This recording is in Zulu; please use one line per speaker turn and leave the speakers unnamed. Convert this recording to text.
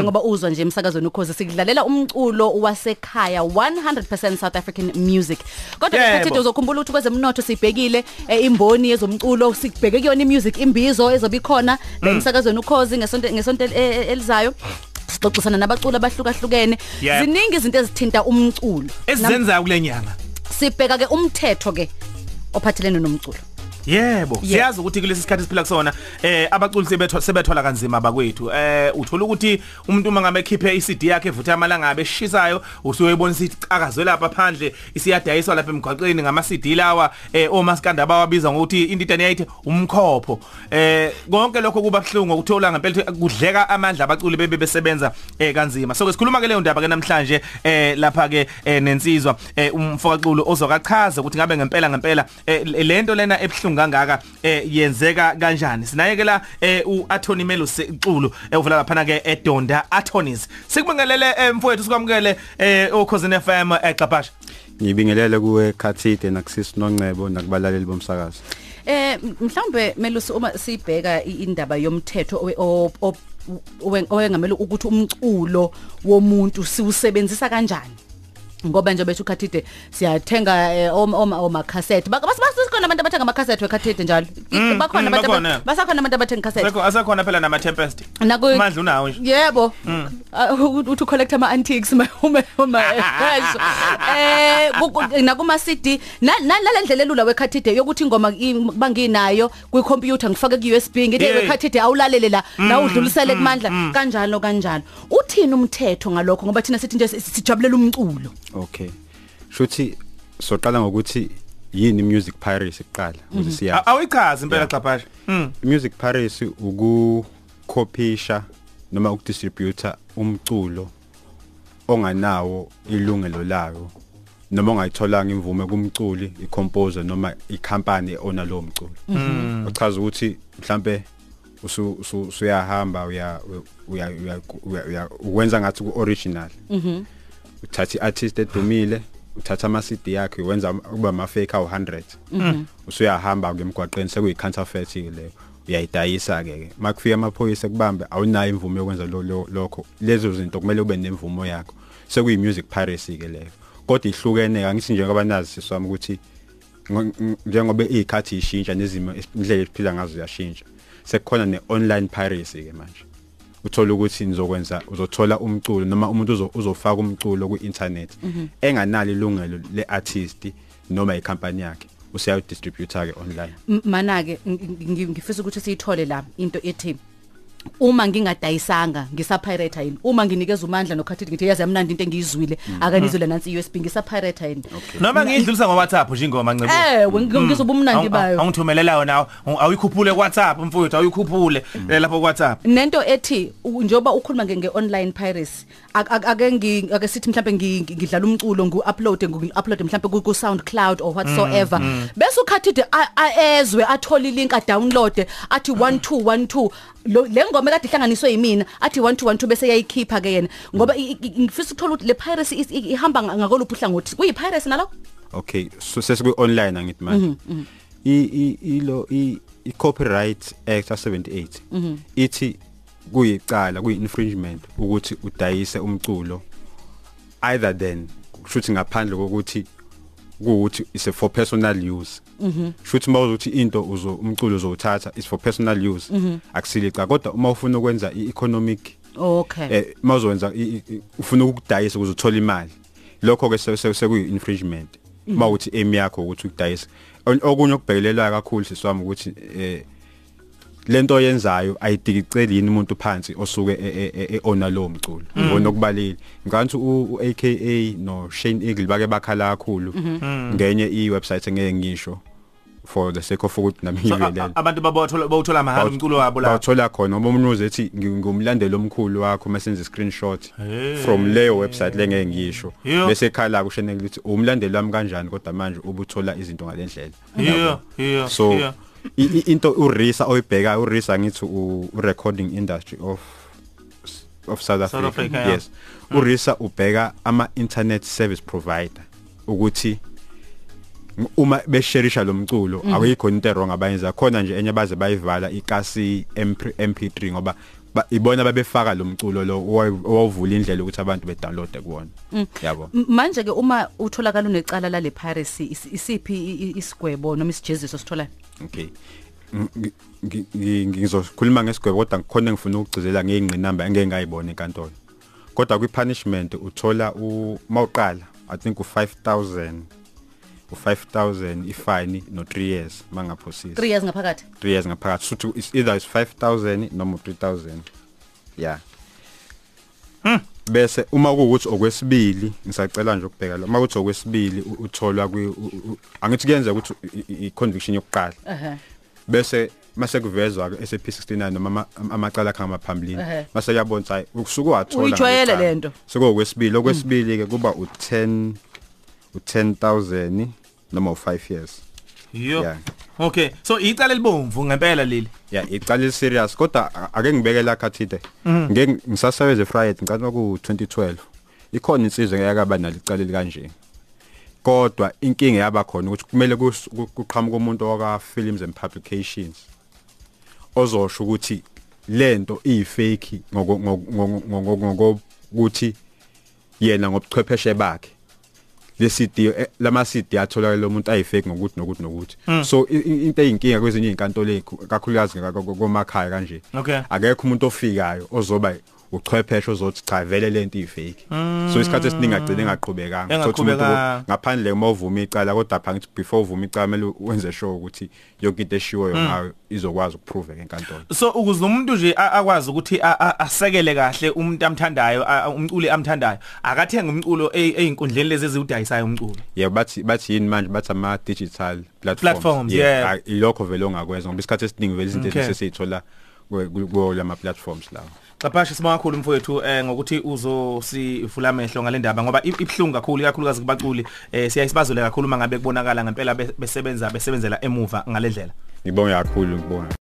njengoba uzwa nje emsakazweni ukhozi sikudlalela umculo wasekhaya 100% South African music. Kodwa
Yebo.
ekhathi uzokhumbula ukuthi kwezemnotho sibhekile eh, imboni yezomculo sibheke kuyona imusic imbizo ezobe ikhona la emsakazweni ukhozi ngesonto ngesonto el- el- elizayo. Sixoxisana nabaculi abahlukahlukene.
Yep.
ziningi izinto ezithinta umculo. Nam-
esizenzayo kulenyanga
sibheka ke umthetho ke ophathelene nomculo.
Yebo, siyazi ukuthi kulesi sikhathi siphila kusona eh abaculi sebetho sebethola kanzima bakwethu. Eh uthola ukuthi umuntu uma ngabe ekhiphe iCD yakhe evutha amalanga abeshisayo usuyoyibona ukuthi cakazwe lapha phandle isiyadayiswa lapha emgwaqeni ngama CD lawa eh omaskanda abawabiza ngokuthi indidane yayithi umkhopho. Eh konke lokho kuba buhlungu ukuthola ngempela ukuthi kudleka amandla abaculi bebe besebenza eh kanzima. So ke sikhuluma ke leyo ndaba ke namhlanje eh lapha ke eh, nensizwa eh umfokaqulu ozokachaza ukuthi ngabe ngempela ngempela eh, lento lena ebhlungu kangaka eh, yenzeka kanjani? Sinayekela eh, uAttorney Melo Sexulu evula lapha ke eDonda Attorneys. Sikubingelele eh, mfowethu sikwamukele eh, okhosini FM eXapasha
ngibingelele kuwe Khathide nakusisi Nongcebo nakubalaleli bomsakazo.
Eh mhlawumbe melusi uma sibheka i- indaba yomthetho owe- o- o- owe- owengamela ukuthi umculo womuntu siwusebenzisa kanjani? Ngoba nje bethu khathide siyathenga eh, oma oma oma cassette basikhona abantu abathenga ama cassette wekhathide njalo.
Mm,
bakhona
mm,
abantu basakhona abantu abathenga cassette
Sekho asakhona phela nama Tempest Mandla unawo nje.
Yebo. Ah, Uthi collect ama antiques uma uma. Eh nakuma CD nalendlela elula wekhathide yokuthi ingoma banginayo kwi computer ngifake ku USB ngithi wekhathide awulalele la na udlulisele kumandla. kanjalo kanjalo. Uthini umthetho ngalokho? Ngoba thina sithi nje sijabulela umculo.
Okay. Shuthi soqala ngokuthi yini music piracy kuqala ukuthi siyazi.
Awichazi impela
Yeah.
Xapasha Mm.
Music piracy ukukhopisha noma ukudistributor umculo onganawo ilungelo layo noma ongayitholanga imvume kumculi icomposer noma ikhampani ona lo mculo uchaza ukuthi mhlambe usu usu- usuyahamba uya uya uya- ukwenza ngathi ku original uthatha iartist edumile uthatha ama CD yakhe wenza kuba ama fake awu 100 usuyahamba ke emgwaqeni sekuyi counterfeit ke leyo uyayidayisa ke ke makufika amaphoyisa kubambe awunayo imvume yokwenza lo- lo- lokho. Lezo zinto kumele ube nemvumo yakho. Sekuyi music piracy ke leyo. Kodwa ihlukene angithi nje ngabanazi siswami ukuthi ngo- ng- njengoba izikhathi ishintsha nezimo indlela esiphila ngazo ziyashintsha. Sekukhona ne-online piracy ke manje. Uthola ukuthi nizokwenza uzothola umculo noma umuntu uzo- uzofaka umculo ku-internet enganalo ilungelo le-artist noma ikhampani yakhe. Useyawudistributor ke online.
M- mana ke ngifisa ukuthi siyithole la into ethi uma ngingadayisanga ngisapirate yini? Uma nginikeza umandla nokhathidi ngithi yazi yamnandi into engiyizwile akanizwe nansi USB ngisapirate yini?
Noma ngiyidlulisa ngo WhatsApp nje ingoma ncebo
Eh ngizoba umnandi bayo.
Awungithumelela yona awuyikhuphule ku WhatsApp mfowethu awuyikhuphule eh, lapho ku WhatsApp
nento ethi u- njengoba ukhuluma nge nge- online piracy ak- ak- ake ngi ake sithi mhlambe ngi- ngi- ngidlala umculo ngu-upload ngu-upload mhlambe ku- ku SoundCloud or whatsoever. Bese ukhathide a- aezwe athola ilink a download athi 1212 lo le ngoma ekade ihlanganiswe yimina athi 1212 bese yayikhipha ke yena. Ngoba ngifisa ukuthola ukuthi le piracy ihamba ngakoluphi uhlangothi. Kuyi piracy nalokho
okay so sesikwi online angithi manje. I i ilo i copyright act 78 ithi kuyicala kuyi infringement ukuthi udayise umculo either then kushuthi ngaphandle kokuthi kuuthi is for personal use. Shuthi mawuzuthi into uzo umculo uzowuthatha is for personal use. Akusilica kodwa uma ufuna ukwenza i-economic
okay.
eh mawuzowenza i- i- i- ufuna ukudayisa ukuze uthola imali lokho ke sekuyi infringement mawuthi aim yakho ukuthi ukudayisa. O- okunye okubhekelelwa kakhulu siswami ukuthi eh lento oyenzayo ayidikiceli yini umuntu phansi osuke e- e- e- owner lo mculo? Ngibona okubalile. Ngikanti u AKA no Shane Eagle bake bakhala kakhulu ngenye i website engeke ngisho for the sake of ukuthi nami
So, a-
ngivelele
a- abantu babothola bawuthola mahhala
Bawut-
umculo wabo la?
bawuthola khona. Ngoba umuntu uzethi ngumlandeli omkhulu wakho masenze screenshot from leyo website lengeke ngisho. Bese ekhala kushene ukuthi umlandeli wami kanjani? Kodwa manje ubuthola izinto ngalendlela
yeah yeah
so
yeah.
Into urisa oyibheka urisa ngithi u u recording industry of of South Africa,
Africa, yeah.
yes. urisa ubheka ama internet service provider ukuthi uma besharisha lo mculo akuyikho into wrong abayenza khona nje enye baze bayivala ikasi MP3 ngoba ba- ibona babefaka lo mculo lo owawu- owavula indlela ukuthi abantu bedownload kuwona. Yabo.
M- manje ke uma utholakala unecala lale piracy is- isiphi i- i- isigwebo noma isijeziso sitholayo
okay. Ngi- ngi- ngi- ngizokhuluma ngesigwebo kodwa ngikhona ngifuna ukugcizela ngeyingqinamba engeke ngayibona enkantolo. Kodwa kwi punishment uthola u mawuqala i think u5000 u5000 ifine no 3 years mangaphosisi
3 years ngaphakathi?
3 years ngaphakathi. Futhi is either is 5000 noma 3000 yeah. Bese uma kuwukuthi okwesibili ngisacela nje ukubheka lo uma kuthi okwesibili utholwa kwi angithi kuyenza ukuthi i- i- i conviction yokuqala.
Ehe.
Bese mase kuvezwa ke SAP69 noma ama- amacala khanga maphambilini
Ehhe.
mase yabona hayi usuke wathola
Uyijwayele
ngalo
le nto.
sekukwesibili okwesibili. Ke kuba u10 u10000 noma u5 years.
Yo.
Yeah.
okay so icala libomvu ngempela leli?
Yeah icala li serious kodwa ake ngibeke la khathide ngeke ngisasebenza Friday ngicela ku 2012 ikhona insizwe ngeke nalo icala likanje kodwa inkinga yaba khona ukuthi kumele kus- ku- kuqhamuka umuntu waka films and publications. Ozosho ukuthi lento iyifake ngokuthi yena ngobuchwepheshe bakhe. Lesidi lama CD atholakala lo muntu ayifake ngokuthi nokuthi nokuthi. So i- i- into eyinkinga kwezinye izinkantolo ey'khu- kakhulukazi komakhaya kanje.
Okay.
akekho umuntu ofikayo ozoba uchwepheshe ozothi cha vele lento iyifake so isikhathi esiningi agcine engaqhubekanga. Thothi umuntu ngaphandle uma uvuma icala kodwa phangithi before uvuma icala kumele wenze sure ukuthi yonke into eshiwoyo ngayo izokwazi ukuprove enkantolo.
So ukuze umuntu nje akwazi ukuthi asekele kahle umuntu amthandayo umculi amthandayo akathenge umculo e- einkundleni lezi eziwudayisayo umculo?
Yebo bathi bathi yini manje? Bathi ama digital platforms
yeah.
ilokho vele ongakwenza ngoba isikhathi esiningi vele izinto
Okay.
esesiyithola kuwo lama platforms lawo
Xaphashe sibonga kakhulu mfowethu eh ngokuthi uzosivula amehlo ngale ndaba ngoba ib- ibhlungu kakhulu kakhulukazi kubaculi. Eh siyayisibazole kakhulu mangabe kubonakala ngempela be- besebenza besebenzela emuva ngale ndlela.
Ngibonge kakhulu ngibonga